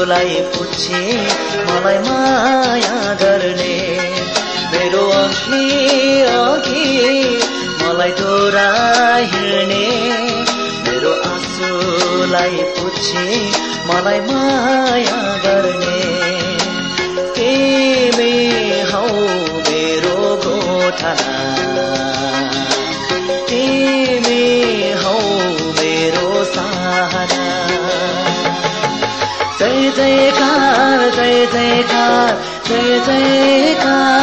पुछे मलाई माया गर्ने। मेरो अघि अघि मलाई डोरा हिँड्ने। मेरो आँसुलाई पुछे मलाई माया गर्ने। तिमी हौ मेरो गोठना जयकार जय जयकार जय जयकार।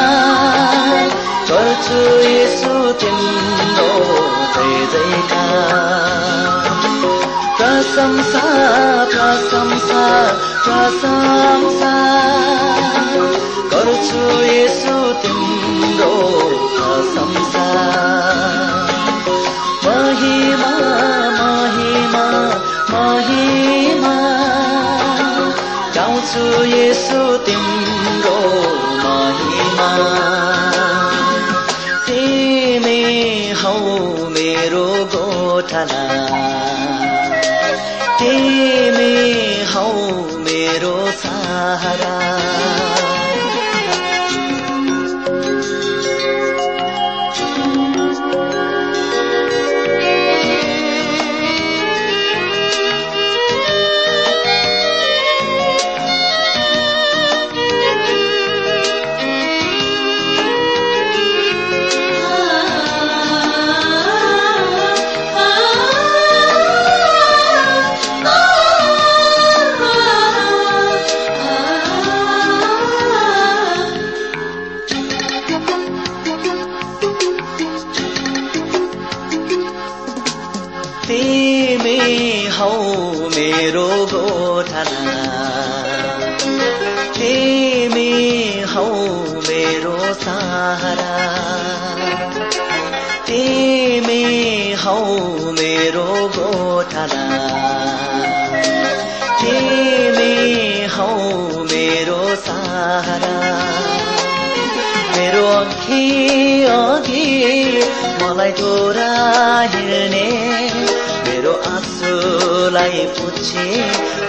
गर्छु यसो तिम्रो जय जयकार। प्रशंसा प्रशंसा प्रशंसा। गर्छु यसो तिम्रो प्रशंसा। महिमा महिमा महिमा। गाउँछु यसो तिम्रो महिमा तिमी हौ मेरो गोठला तिमी हौ मेरो सहारा तिमी हौ मेरो गोठला। तिमी हौ मेरो सहारा। मेरो अघि अघि मलाई डोरा हिँड्ने। मेरो आँसुलाई पुछे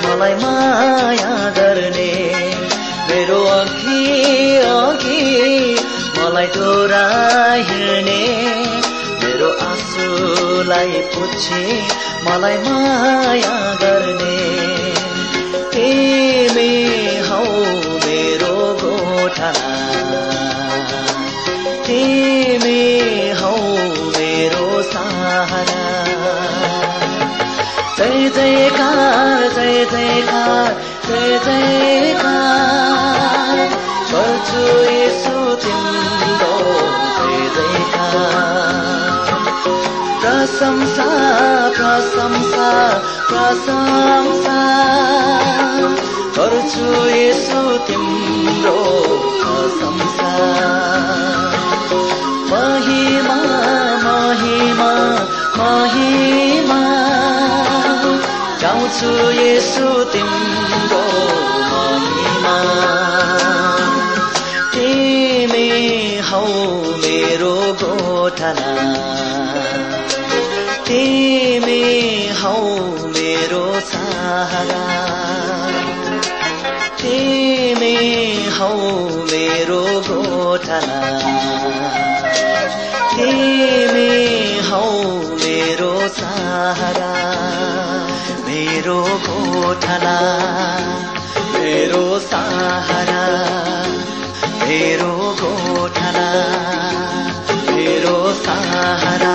मलाई माया गर्ने। मेरो अघि अघि मलाई डोरा हिँड्ने। गुरुलाई पुछे मलाई माया गर्ने। तिमी हौ मेरो गोठा। तिमी हौ मेरो सहारा। जय जयकार जय जयकार जय जयकार। गर्छु यसो तिम्रो जय जयकार। प्रशंसा प्रशंसा प्रशंसा। गर्छु यसो तिम्रो प्रशंसा। महिमा महिमा महिमा। गाउँछु यसो तिम्रो महिमा। तिमी हौ मेरो गोठला तिमी हौ मेरो सहारा। तिमी हौ मेरो गोठला तिमी हौ मेरो सहारा। मेरो गोठला मेरो सहारा। मेरो गोठला मेरो सहारा।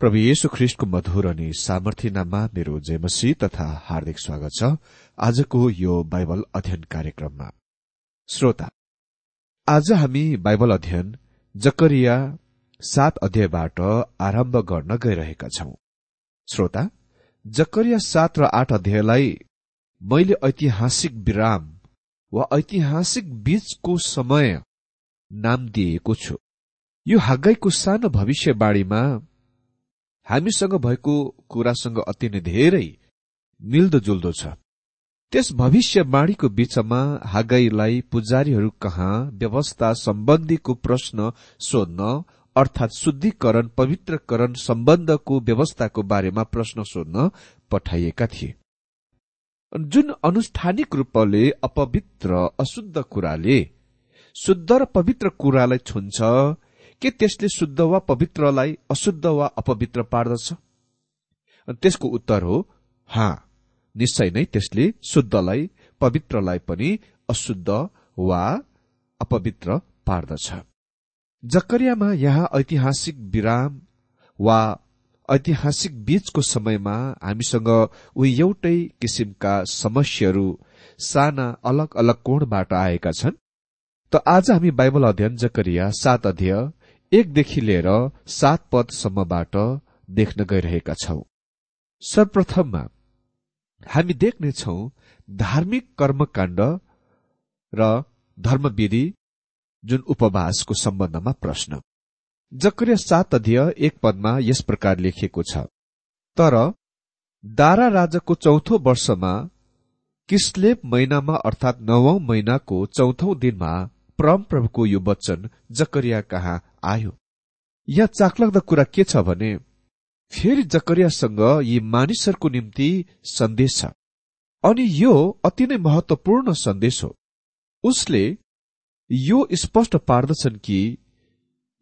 प्रभु येशु ख्रिष्टको मधुर अनि सामर्थ्य नाममा मेरो जयमसी तथा हार्दिक स्वागत छ। आजको यो बाइबल अध्ययन कार्यक्रममा। श्रोता आज हामी बाइबल अध्ययन जकरिया सात अध्यायबाट आरम्भ गर्न गइरहेका छौं। श्रोता जकरिया सात र आठ अध्यायलाई मैले ऐतिहासिक विराम वा ऐतिहासिक बीचको समय नाम दिएको छु। यो हागाईको सानो भविष्यवाणीमा हामीसँग भएको कुरासँग अति नै धेरै मिल्दोजुल्दो छ। त्यस भविष्यवाणीको बीचमा हागाईलाई पुजारीहरू कहाँ व्यवस्था सम्बन्धीको प्रश्न सोध्न अर्थात शुद्धिकरण पवित्रकरण सम्बन्धको व्यवस्थाको बारेमा प्रश्न सोध्न पठाइएका थिए। जुन अनुष्ठानिक रूपले अपवित्र अशुद्ध कुराले शुद्ध र पवित्र कुरालाई छुन्छ के त्यसले शुद्ध वा पवित्रलाई अशुद्ध वा अपवित्र पार्दछ? त्यसको उत्तर हो हा निश्चय नै त्यसले शुद्धलाई पवित्रलाई पनि अशुद्ध वा अपवित्र पार्दछ। जकरियामा यहाँ ऐतिहासिक विराम वा ऐतिहासिक बीचको समयमा हामीसँग उही एउटै किसिमका समस्याहरू साना अलग अलग कोणबाट आएका छन्। त आज हामी बाइबल अध्ययन जकरिया सात अध्यय एकदेखि लिएर सात पदसम्मबाट देख्न गइरहेका छौं। सर्वप्रथममा हामी देख्नेछौ धार्मिक कर्मकाण्ड र धर्मविधि जुन उपवासको सम्बन्धमा प्रश्न। जक्रिय सात अध्यय एक पदमा यस प्रकार लेखिएको छ तर दारा राजाको चौथो वर्षमा किस्लेप महिनामा अर्थात नवौं महिनाको चौथौ दिनमा परम प्रभुको यो वचन जकरिया कहाँ आयो। यहाँ चाकलग्दो कुरा के छ भने फेरि जकरियासँग यी मानिसहरूको निम्ति सन्देश छ। अनि यो अति नै महत्वपूर्ण सन्देश हो। उसले यो स्पष्ट पार्दछन् कि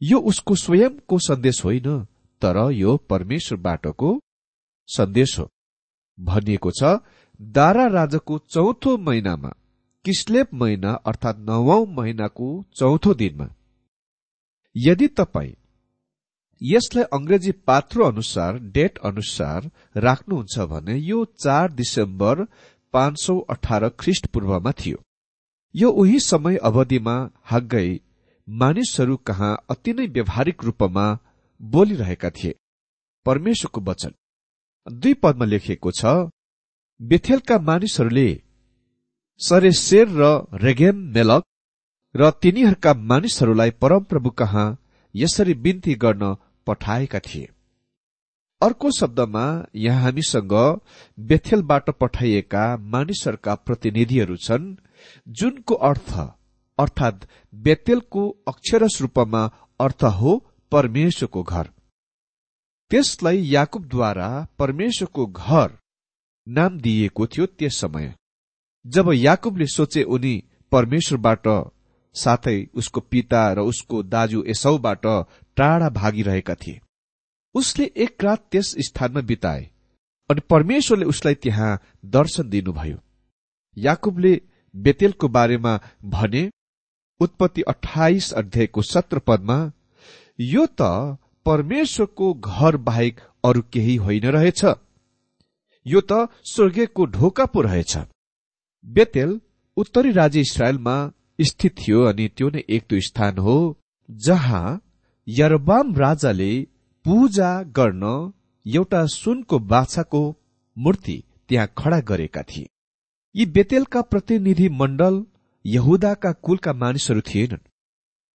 यो उसको स्वयंको सन्देश होइन तर यो परमेश्वरबाटको सन्देश हो। भनिएको छ दारा राजाको चौथो महिनामा किस्लेप महिना अर्थात नवौं महिनाको चौथो दिनमा। यदि तपाईँ यसलाई अंग्रेजी पात्रो अनुसार डेट अनुसार राख्नुहुन्छ भने यो चार दिसम्बर पाँच सौ अठार ख्रिष्ट पूर्वमा थियो। यो उही समय अवधिमा हागै मानिसहरू कहाँ अति नै व्यावहारिक रूपमा बोलिरहेका थिए। परमेश्वरको वचन। दुई पदमा लेखिएको छ बेथेलका मानिसहरूले सरेसेर र रेगेम मेलक र तिनीहरूका मानिसहरूलाई परमप्रभु कहाँ यसरी बिन्ती गर्न पठाएका थिए। अर्को शब्दमा यहाँ हामीसँग बेथेलबाट पठाइएका मानिसहरूका प्रतिनिधिहरू छन् जुनको अर्थ अर्थात बेतेलको अक्षरस रूपमा अर्थ हो परमेश्वरको घर। त्यसलाई याकुबद्वारा परमेश्वरको घर नाम दिइएको थियो त्यस समय। जब याकुबले सोचे उनी परमेश्वरबाट साथै उसको पिता र उसको दाजु एसौबाट टाढा भागिरहेका थिए। उसले एक रात त्यस स्थानमा बिताए अनि परमेश्वरले उसलाई त्यहाँ दर्शन दिनुभयो। याकुबले बेतेलको बारेमा भने उत्पत्ति अठाइस अध्यायको सत्र पदमा यो त परमेश्वरको घर बाहेक अरू केही होइन रहेछ। यो त स्वर्गीयको ढोका पो रहेछ। बेतेल उत्तरी राज्य इसरायलमा स्थित थियो अनि त्यो नै एक दुई स्थान हो जहाँ यरबाम राजाले पूजा गर्न एउटा सुनको बाछाको मूर्ति त्यहाँ खडा गरेका थिए। यी बेतेलका प्रतिनिधि मण्डल यहुदाका कुलका मानिसहरू थिएनन्।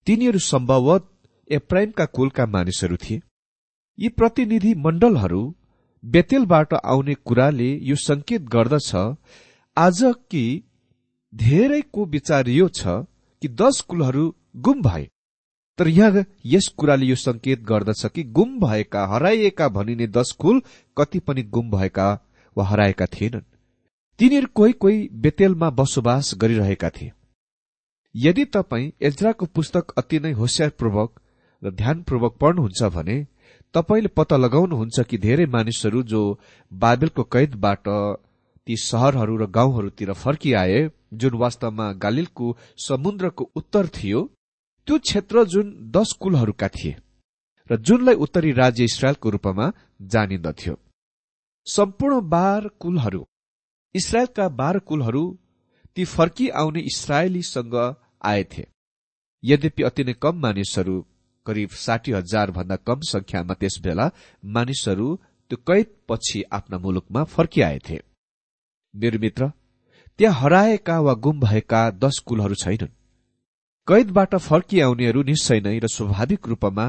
तिनीहरू सम्भवत एप्राइमका कुलका मानिसहरू थिए। यी प्रतिनिधि मण्डलहरू बेतेलबाट आउने कुराले यो संकेत गर्दछ आज कि धेरैको विचार यो छ कि दश कुलहरू गुम भए। तर यहाँ यस कुराले यो संकेत गर्दछ कि गुम भएका हराइएका भनिने दश कुल कति पनि गुम भएका वा हराएका थिएनन्। तिनीहरू कोही कोही बेतेलमा बसोबास गरिरहेका थिए। यदि तपाईँ एज्राको पुस्तक अति नै होसियारपूर्वक र ध्यानपूर्वक पढ्नुहुन्छ भने तपाईँले पत्ता लगाउनुहुन्छ कि धेरै मानिसहरू जो बाबेलको कैदबाट ती सहरहरू र गाउँहरूतिर फर्किआए जुन वास्तवमा गालिलको समुद्रको उत्तर थियो त्यो क्षेत्र जुन दश कुलहरूका थिए र जुनलाई उत्तरी राज्य इसरायलको रूपमा जानिन्दथ्यो। सम्पूर्ण बाह्र कुलहरू इसरायलका बाह्र कुलहरू ती फर्की आउने इसरायलीसँग आएथे यद्यपि अति नै कम मानिसहरू करिब साठी हजार भन्दा कम संख्यामा त्यस बेला मानिसहरू त्यो कैद पछि आफ्ना मुलुकमा फर्किआएथे मेरो मित्र त्यहाँ हराएका वा गुम भएका दश कुलहरू छैनन्। कैदबाट फर्किआउनेहरू निश्चय नै र स्वाभाविक रूपमा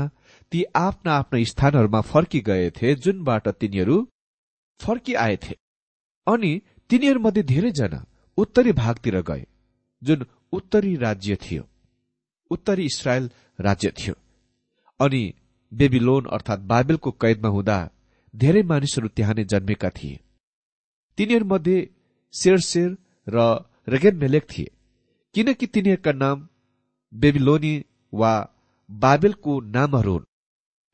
ती आफ्ना आफ्ना स्थानहरूमा फर्किगएथे जुनबाट तिनीहरू फर्किआएथे। अनि तिनीहरूमध्ये धेरैजना उत्तरी भागतिर गए जुन उत्तरी राज्य थियो। उत्तरी इसरायल राज्य थियो। अनि बेबिलोन अर्थात बाबेलको कैदमा हुँदा धेरै मानिसहरू त्यहाँ नै जन्मेका थिए। तिनीहरूमध्ये शेरशेर र रेगेन मेलेक थिए। किनकि तिनीहरूका नाम बेबिलोनी वा बाबेलको नामहरू हुन्।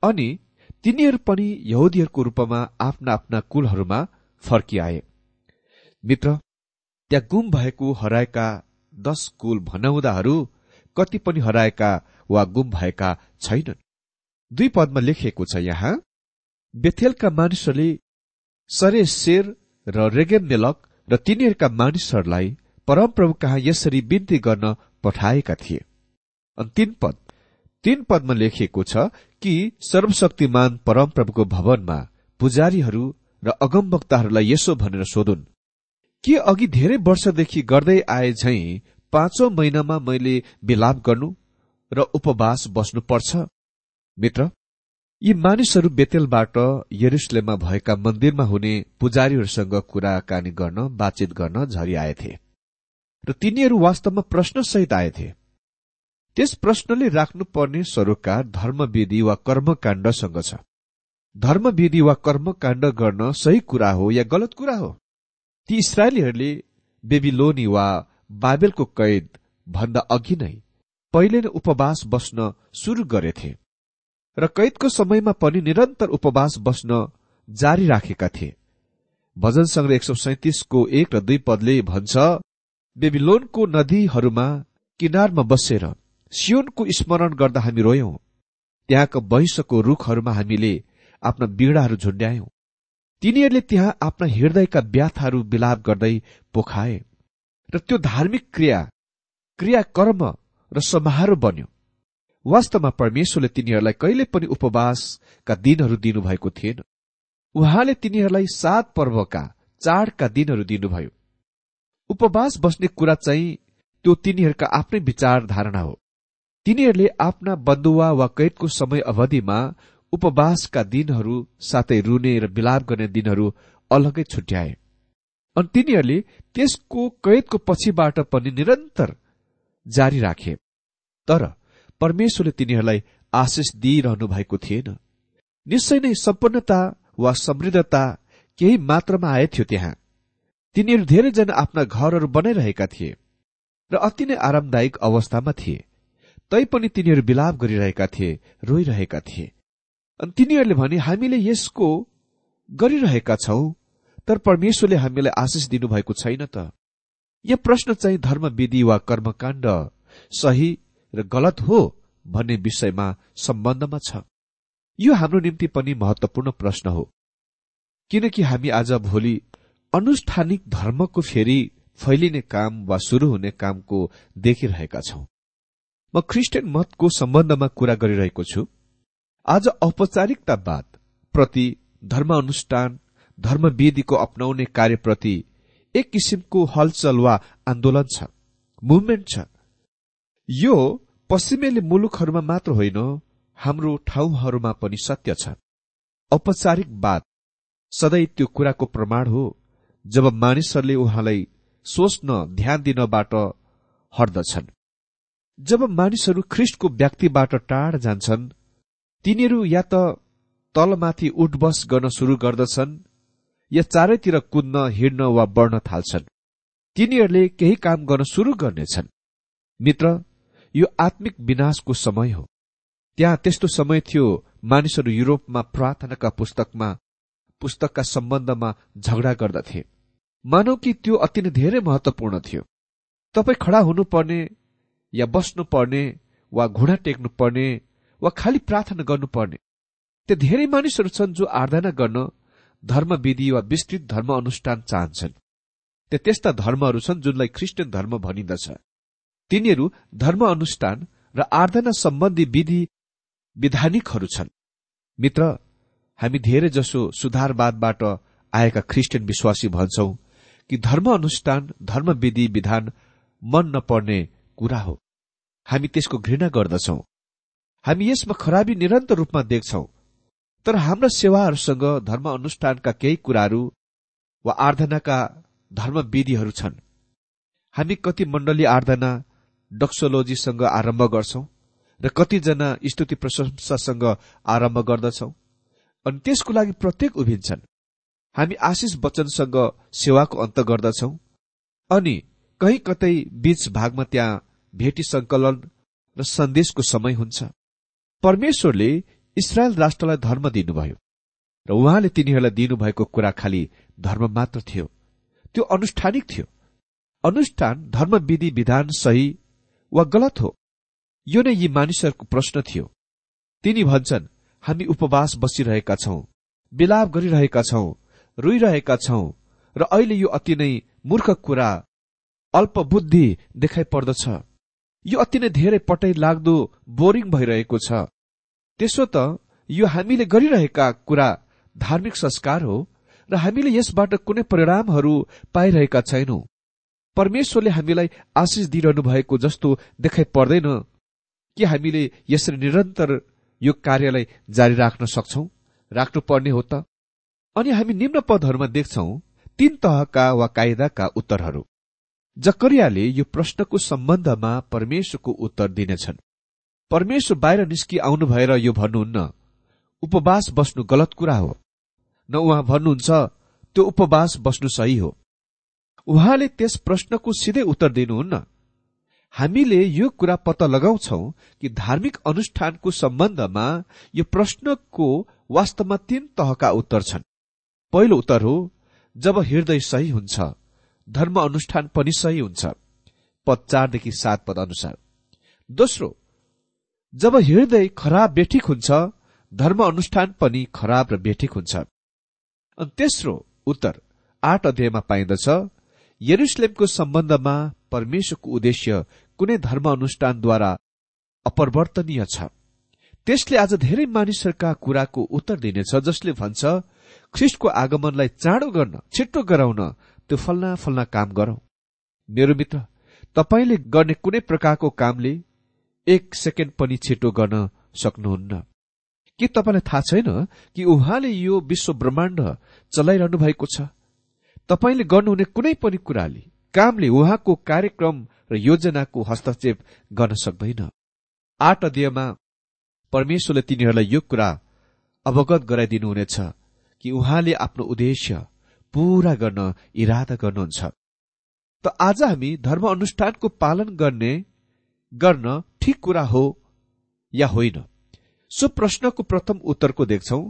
अनि तिनीहरू पनि यहुदीहरूको रूपमा आफ्ना आफ्ना कुलहरूमा फर्किआए। मित्र त्यहाँ गुम भएको हराएका दश कुल भनाउँदाहरू कति पनि हराएका वा गुम भएका छैनन्। दुई पदमा लेखिएको छ यहाँ बेथेलका मानिसहरूले सरे शेर र रेगेम मेलक र तिनीहरूका मानिसहरूलाई परमप्रभु कहाँ यसरी बिन्ती गर्न पठाएका थिए। अनि तीन पद। तीन पदमा लेखिएको छ कि सर्वशक्तिमान परमप्रभुको भवनमा पुजारीहरू र अगमवक्ताहरूलाई यसो भनेर सोधुन् के अघि धेरै वर्षदेखि गर्दै आए झै पाँचौं महिनामा मैले विलाप गर्नु र उपवास बस्नु पर्छ मित्र यी मानिसहरू बेतेलबाट यरुसलेममा भएका मन्दिरमा हुने पुजारीहरूसँग कुराकानी गर्न बातचित गर्न झरिआएथे र तिनीहरू वास्तवमा प्रश्नसहित आएथे त्यस प्रश्नले राख्नुपर्ने सरोकार धर्मविधि वा कर्मकाण्डसँग छ। धर्मविधि वा कर्मकाण्ड गर्न सही कुरा हो या गलत कुरा हो? ती इसरायलीहरूले बेबिलोनी वा बाबेलको कैद भन्दा अघि नै पहिले नै उपवास बस्न सुरु गरेथे र कैदको समयमा पनि निरन्तर उपवास बस्न जारी राखेका थिए। भजन संग्रह एक सौ सैतिसको एक र दुई पदले भन्छ बेबिलोनको नदीहरूमा किनारमा बसेर सियोनको स्मरण गर्दा हामी रोयौं। त्यहाँको वैंशको रूखहरूमा हामीले आफ्ना बीड़ाहरू झुन्ड्यायौं। तिनीहरूले त्यहाँ आफ्ना हृदयका व्याथाहरू विलाप गर्दै पोखाए। र त्यो धार्मिक क्रिया क्रियाकर्म र समारोह बन्यो। वास्तवमा परमेश्वरले तिनीहरूलाई कहिले पनि उपवासका दिनहरू दिनुभएको थिएन। उहाँले तिनीहरूलाई सात पर्वका चाडका दिनहरू दिनुभयो। उपवास बस्ने कुरा चाहिँ त्यो तिनीहरूका आफ्नै विचार धारणा हो। तिनीहरूले आफ्ना बन्दुवा वा कैदको समय अवधिमा उपवासका दिनहरू साथै रुने र विलाप गर्ने दिनहरू अलगै छुट्याए। अनि तिनीहरूले त्यसको कैदको पछिबाट पनि निरन्तर जारी राखे। तर परमेश्वरले तिनीहरूलाई आशिष दिइरहनु भएको थिएन। निश्चय नै सम्पन्नता वा समृद्धता केही मात्रामा आएथ्यो त्यहाँ। तिनीहरू धेरैजना आफ्ना घरहरू बनाइरहेका थिए र अति नै आरामदायक अवस्थामा थिए। तैपनि तिनीहरू विलाप गरिरहेका थिए रोइरहेका थिए। अनि तिनीहरूले भने हामीले यसको गरिरहेका छौं तर परमेश्वरले हामीलाई आशिष दिनुभएको छैन त। यो प्रश्न चाहिँ धर्मविधि वा कर्मकाण्ड सही र गलत हो भन्ने विषयमा सम्बन्धमा छ। यो हाम्रो निम्ति पनि महत्वपूर्ण प्रश्न हो। किनकि हामी आज भोलि अनुष्ठानिक धर्मको फेरि फैलिने काम वा शुरू हुने कामको देखिरहेका छौं। म ख्रिस्टियन मतको सम्बन्धमा कुरा गरिरहेको छु। आज औपचारिकतावाद प्रति धर्म अनुष्ठान धर्मविधिको अप्नाउने कार्यप्रति एक किसिमको हलचल वा आन्दोलन छ मुभमेन्ट छ। यो पश्चिमेली मुलुकहरूमा मात्र होइन हाम्रो ठाउँहरूमा पनि सत्य छ। औपचारिकवाद सधैँ त्यो कुराको प्रमाण हो जब मानिसहरूले उहाँलाई सोच्न ध्यान दिनबाट हट्दछन्। जब मानिसहरू ख्रिस्टको व्यक्तिबाट टाढ जान्छन् तिनीहरू या त तलमाथि उठबस गर्न शुरू गर्दछन् या चारैतिर कुद्न हिँड्न वा बढ्न थाल्छन्। तिनीहरूले केही काम गर्न शुरू गर्नेछन्। मित्र यो आत्मिक विनाशको समय हो। त्यहाँ त्यस्तो समय थियो मानिसहरू युरोपमा प्रार्थनाका पुस्तकमा पुस्तकका सम्बन्धमा झगडा गर्दथे। मानौ कि त्यो अति नै धेरै महत्वपूर्ण थियो। तपाईँ खडा हुनुपर्ने या बस्नुपर्ने वा घुँडा टेक्नु पर्ने वा खालि प्रार्थना गर्नुपर्ने त्यो धेरै मानिसहरू छन् जो आराधना गर्न धर्मविधि वा विस्तृत धर्म अनुष्ठान चाहन्छन्। त्यो त्यस्ता धर्महरू छन् जुनलाई ख्रिस्टियन धर्म भनिन्दछ। तिनीहरू धर्म अनुष्ठान र आराधना सम्बन्धी विधि विधानिकहरू छन्। मित्र हामी धेरै जसो सुधारवादबाट आएका ख्रिस्टियन विश्वासी भन्छौं कि धर्म अनुष्ठान धर्म विधि विधान मन नपर्ने कुरा हो। हामी त्यसको घृणा गर्दछौ। हामी यसमा खराबी निरन्तर रूपमा देख्छौ। तर हाम्रा सेवाहरूसँग धर्म अनुष्ठानका केही कुराहरू वा आराधनाका धर्म विधिहरू छन्। हामी कति मण्डली आराधना डक्सोलोजीसँग आरम्भ गर्छौं र कतिजना स्तुति प्रशंसासँग आरम्भ गर्दछौ। अनि त्यसको लागि प्रत्येक उभिन्छन्। हामी आशिष वचनसँग सेवाको अन्त गर्दछौ। अनि कहीँ कतै बीच भागमा त्यहाँ भेटी संकलन र सन्देशको समय हुन्छ। परमेश्वरले इसरायल राष्ट्रलाई धर्म दिनुभयो र उहाँले तिनीहरूलाई दिनुभएको कुरा खालि धर्म मात्र थियो। त्यो अनुष्ठानिक थियो। अनुष्ठान धर्म विधि विधान सही वा गलत हो? यो नै यी मानिसहरूको प्रश्न थियो। तिनी भन्छन् हामी उपवास बसिरहेका छौं विलाप गरिरहेका छौं रोइरहेका छौं र अहिले यो अति नै मूर्ख कुरा अल्पबुद्धि देखाइ पर्दछ। यो अति नै धेरै पटै लाग्दो बोरिङ भइरहेको छ। त्यसो त यो हामीले गरिरहेका कुरा धार्मिक संस्कार हो र हामीले यसबाट कुनै परिणामहरू पाइरहेका छैनौं। परमेश्वरले हामीलाई आशिष दिइरहनु भएको जस्तो देखाइ पर्दैन कि हामीले यसरी निरन्तर यो कार्यलाई जारी राख्न सक्छौ राख्नुपर्ने हो त? अनि हामी निम्न पदहरूमा देख्छौ तीन तहका वा कायदाका उत्तरहरू। जकरियाले यो प्रश्नको सम्बन्धमा परमेश्वरको उत्तर दिनेछन्। परमेश्वर बाहिर निस्कि आउनु भएर यो भन्नुहुन्न उपवास बस्नु गलत कुरा हो। न उहाँ भन्नुहुन्छ त्यो उपवास बस्नु सही हो। उहाँले त्यस प्रश्नको सिधै उत्तर दिनुहुन्न। हामीले यो कुरा पत्ता लगाउँछौ कि धार्मिक अनुष्ठानको सम्बन्धमा यो प्रश्नको वास्तवमा तीन तहका उत्तर छन्। पहिलो उत्तर हो जब हृदय सही हुन्छ धर्म अनुष्ठान पनि सही हुन्छ पद चारदेखि सात पद अनुसार। दोस्रो जब हृदय खराब बेठिक हुन्छ धर्म अनुष्ठान पनि खराब र बेठिक हुन्छ। अनि तेस्रो उत्तर आठ अध्यायमा पाइन्दछ यरुसलेमको सम्बन्धमा परमेश्वरको उद्देश्य कुनै धर्म अनुष्ठानद्वारा अपरिवर्तनीय छ। त्यसले आज धेरै मानिसहरूका कुराको उत्तर दिनेछ जसले भन्छ ख्रिस्टको आगमनलाई चाँडो गर्न छिट्टो गराउन त्यो फल्ना फल्ना काम गरौं। मेरो मित्र तपाईँले गर्ने कुनै प्रकारको कामले एक सेकेन्ड पनि छिटो गर्न सक्नुहुन्न। के तपाईँलाई थाहा छैन कि उहाँले यो विश्व ब्रह्माण्ड चलाइरहनु भएको छ? तपाईँले गर्नुहुने कुनै पनि कुराले कामले उहाँको कार्यक्रम र योजनाको हस्तक्षेप गर्न सक्दैन। आठ अध्ययमा परमेश्वरले तिनीहरूलाई यो कुरा अवगत गराइदिनुहुनेछ कि उहाँले आफ्नो उद्देश्य पूरा गर्न इरादा गर्नुहुन्छ। त आज हामी धर्म अनुष्ठानको पालन गर्ने गर्न ठिक कुरा हो या होइन? सो प्रश्नको प्रथम उत्तरको देख्छौ।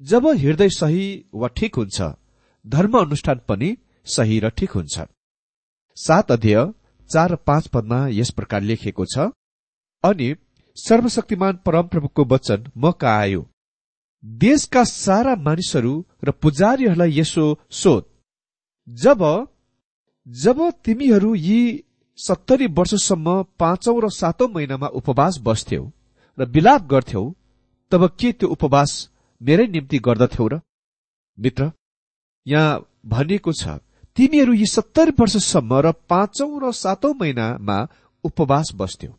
जब हृदय सही वा ठिक हुन्छ धर्म अनुष्ठान पनि सही र ठिक हुन्छ। सात अध्यय चार पाँच पदमा यस प्रकार लेखिएको छ अनि सर्वशक्तिमान परमप्रभुको वचन म कहाँ आयो? देशका सारा मानिसहरू र पुजारीहरूलाई यसो सोध। जब जब तिमीहरू यी सत्तरी वर्षसम्म पाँचौं र सातौं महिनामा उपवास बस्थ्यौ र विलाप गर्थ्यौ तब के त्यो उपवास मेरै निम्ति गर्दथ्यौ र? मित्र यहाँ भनिएको छ तिमीहरू यी सत्तरी वर्षसम्म र पाँचौं र सातौं महिनामा उपवास बस्थ्यौ।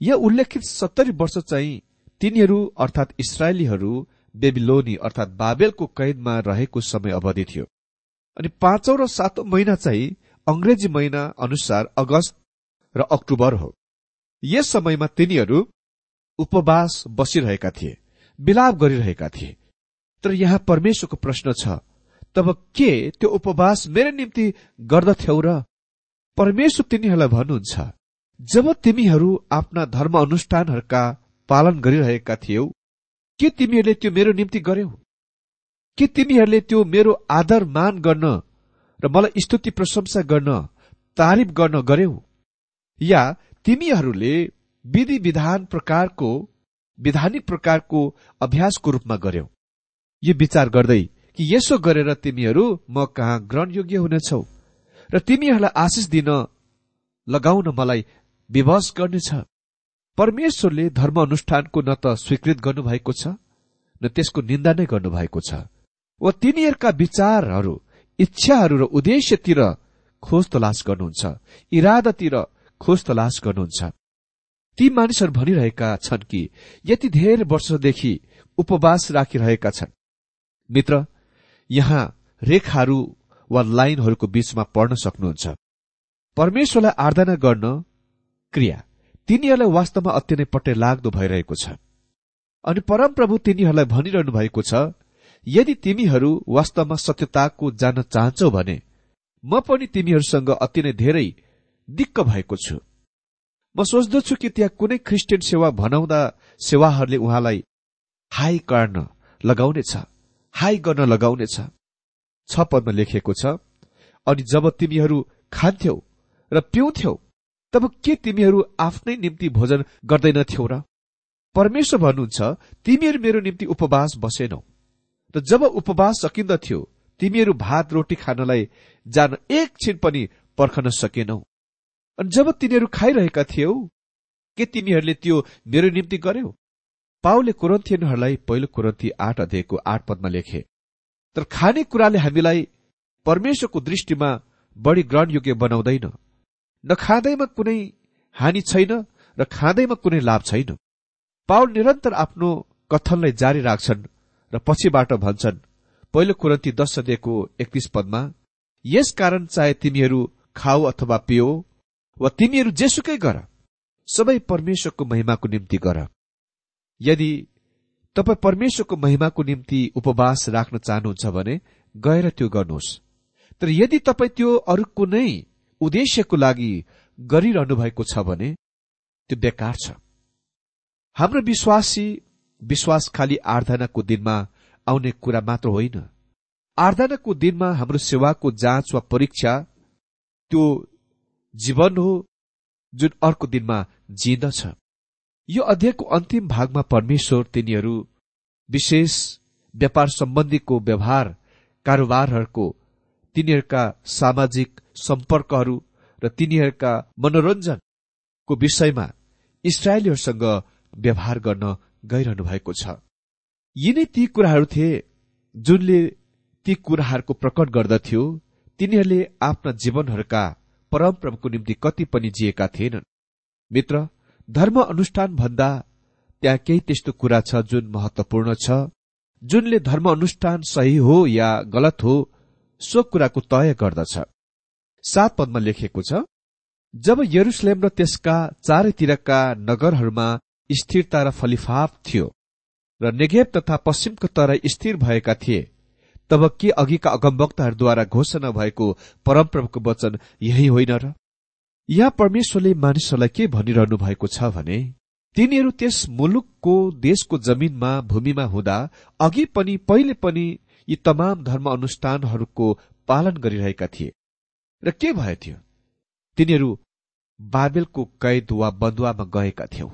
यहाँ उल्लेखित सत्तरी वर्ष चाहिँ तिनीहरू अर्थात इसरायलीहरू बेबिलोनी अर्थात बाबेलको कैदमा रहेको समय अवधि थियो। अनि पाँचौं र सातौं महिना चाहिँ अंग्रेजी महिना अनुसार अगस्त र अक्टोबर हो। यस समयमा तिनीहरू उपवास बसिरहेका थिए विलाप गरिरहेका थिए। तर यहाँ परमेश्वरको प्रश्न छ तब के त्यो उपवास मेरो निम्ति गर्दथ्यौ र? परमेश्वर तिनीहरूलाई भन्नुहुन्छ जब तिमीहरू आफ्ना धर्म अनुष्ठानहरूका पालन गरिरहेका थियौ के तिमीहरूले त्यो मेरो निम्ति गर्यौ? के तिमीहरूले त्यो मेरो आदर मान गर्न र मलाई स्तुति प्रशंसा गर्न तारिफ गर्न गर्यौ? या तिमीहरूले विधि विधान प्रकारको विधानिक प्रकारको अभ्यासको रूपमा गर्यौ? यो विचार गर्दै कि यसो गरेर तिमीहरू म कहाँ ग्रहणयोग्य हुनेछौ? र तिमीहरूलाई आशिष दिन लगाउन मलाई विवश गर्नेछ। परमेश्वरले धर्म अनुष्ठानको न त स्वीकृत गर्नुभएको छ न त्यसको निन्दा नै गर्नुभएको छ। वा तिनीहरूका विचारहरू इच्छाहरू र उद्देश्यतिर खोज तलास गर्नुहुन्छ इरादातिर खोज तलास गर्नुहुन्छ। ती मानिसहरू भनिरहेका छन् कि यति धेरै वर्षदेखि उपवास राखिरहेका छन्। मित्र यहाँ रेखाहरू वा लाइनहरूको बीचमा पढ्न सक्नुहुन्छ। परमेश्वरलाई आराधना गर्न क्रिया तिनीहरूलाई वास्तवमा अति नै पट्टे लाग्दो भइरहेको छ। अनि परमप्रभु तिनीहरूलाई भनिरहनु भएको छ यदि तिमीहरू वास्तवमा सत्यताको जान्न चाहन्छौ भने म पनि तिमीहरूसँग अति नै धेरै दिक्क भएको छु। म सोच्दछु कि त्यहाँ कुनै क्रिस्चियन सेवा भनाउँदा सेवाहरूले उहाँलाई हाई गर्न लगाउनेछ। हाई गर्न लगाउनेछ। छ पदमा लेखिएको छ अनि जब तिमीहरू खान्थ्यौ र पिउँथ्यौ तब के तिमीहरू आफ्नै निम्ति भोजन गर्दैनथ्यौ र? परमेश्वर भन्नुहुन्छ तिमीहरू मेरो निम्ति उपवास बसेनौ। र जब उपवास सकिन्दथ्यो तिमीहरू भात रोटी खानलाई जान एकछिन पनि पर्खन सकेनौ। अनि जब तिनीहरू खाइरहेका थियौ के तिमीहरूले त्यो मेरो निम्ति गर्यौ? पाउले कुरन्थियनहरूलाई पहिलो कुरन्थी आठ अध्यायको आठ पदमा लेखे तर खाने कुराले हामीलाई परमेश्वरको दृष्टिमा बढी ग्रहणयोग्य बनाउँदैन। नखाँदैमा कुनै हानि छैन र खाँदैमा कुनै लाभ छैन। पाउल निरन्तर आफ्नो कथनलाई जारी राख्छन् र पछिबाट भन्छन् पहिलो कुरन्ती दश सदेखको एकतिस पदमा यस कारण चाहे तिमीहरू खाऊ अथवा पियो वा तिमीहरू जेसुकै गर सबै परमेश्वरको महिमाको निम्ति गर। यदि तपाईँ परमेश्वरको महिमाको निम्ति उपवास राख्न चाहनुहुन्छ भने गएर त्यो गर्नुहोस्। तर यदि तपाईँ त्यो अरू कुनै उद्देश्यको लागि गरिरहनु भएको छ भने त्यो बेकार छ। हाम्रो विश्वासी विश्वास खालि आराधनाको दिनमा आउने कुरा मात्र होइन। आराधनाको दिनमा हाम्रो सेवाको जाँच वा परीक्षा त्यो जीवन हो जुन अर्को दिनमा जिन्दछ। यो अध्यायको अन्तिम भागमा परमेश्वर तिनीहरू विशेष व्यापार सम्बन्धीको व्यवहार कारोबारहरूको तिनीहरूका सामाजिक सम्पर्कहरू र तिनीहरूका मनोरञ्जनको विषयमा इसरायलीहरूसँग व्यवहार गर्न गइरहनु भएको छ। यिनै ती कुराहरू थिए जुनले ती कुराहरूको प्रकट गर्दथ्यो। तिनीहरूले आफ्ना जीवनहरूका परमप्रभुको निम्ति कति पनि जिएका थिएनन्। मित्र धर्म अनुष्ठान भन्दा त्यहाँ केही त्यस्तो कुरा छ जुन महत्वपूर्ण छ। जुनले धर्म अनुष्ठान सही हो या गलत हो सो कुराको तय गर्दछ। सात पदमा लेखिएको छ जब यरुसलेम र त्यसका चारैतिरका नगरहरूमा स्थिरता र फलिफाप थियो र नेगेब तथा पश्चिमको तर स्थिर भएका थिए तब के अघिका अगमवक्ताहरूद्वारा घोषणा भएको परमप्रभुको वचन यही होइन र? यहाँ परमेश्वरले मानिसहरूलाई के भनिरहनु भएको छ भने तिनीहरू त्यस मुलुकको देशको जमिनमा भूमिमा हुँदा अघि पनि पहिले पनि यी तमाम धर्म अनुष्ठानहरूको पालन गरिरहेका थिए। र के भयो थियो? तिनीहरू बाबेलको कैद वा बन्दुवामा गएका थियौ।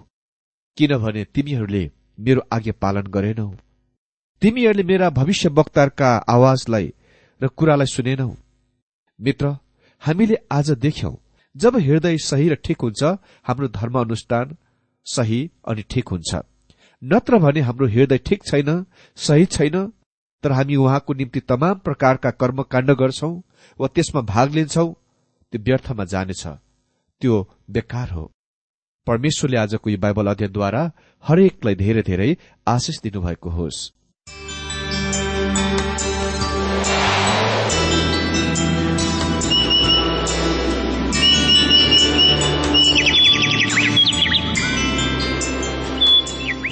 किनभने तिमीहरूले मेरो आज्ञा पालन गरेनौ। तिमीहरूले मेरा भविष्य वक्तारका आवाजलाई र कुरालाई सुनेनौ। मित्र हामीले आज देख्यौ जब हृदय सही र ठिक हुन्छ हाम्रो धर्म अनुष्ठान सही अनि ठिक हुन्छ। नत्र भने हाम्रो हृदय ठिक छैन सही छैन तर हामी उहाँको निम्ति तमाम प्रकारका कर्मकाण्ड गर्छौ वा त्यसमा भाग लिन्छौ त्यो व्यर्थमा जानेछ। त्यो बेकार हो। परमेश्वरले आजको यो बाइबल अध्ययनद्वारा हरेकलाई धेरै धेरै आशिष दिनुभएको होस्।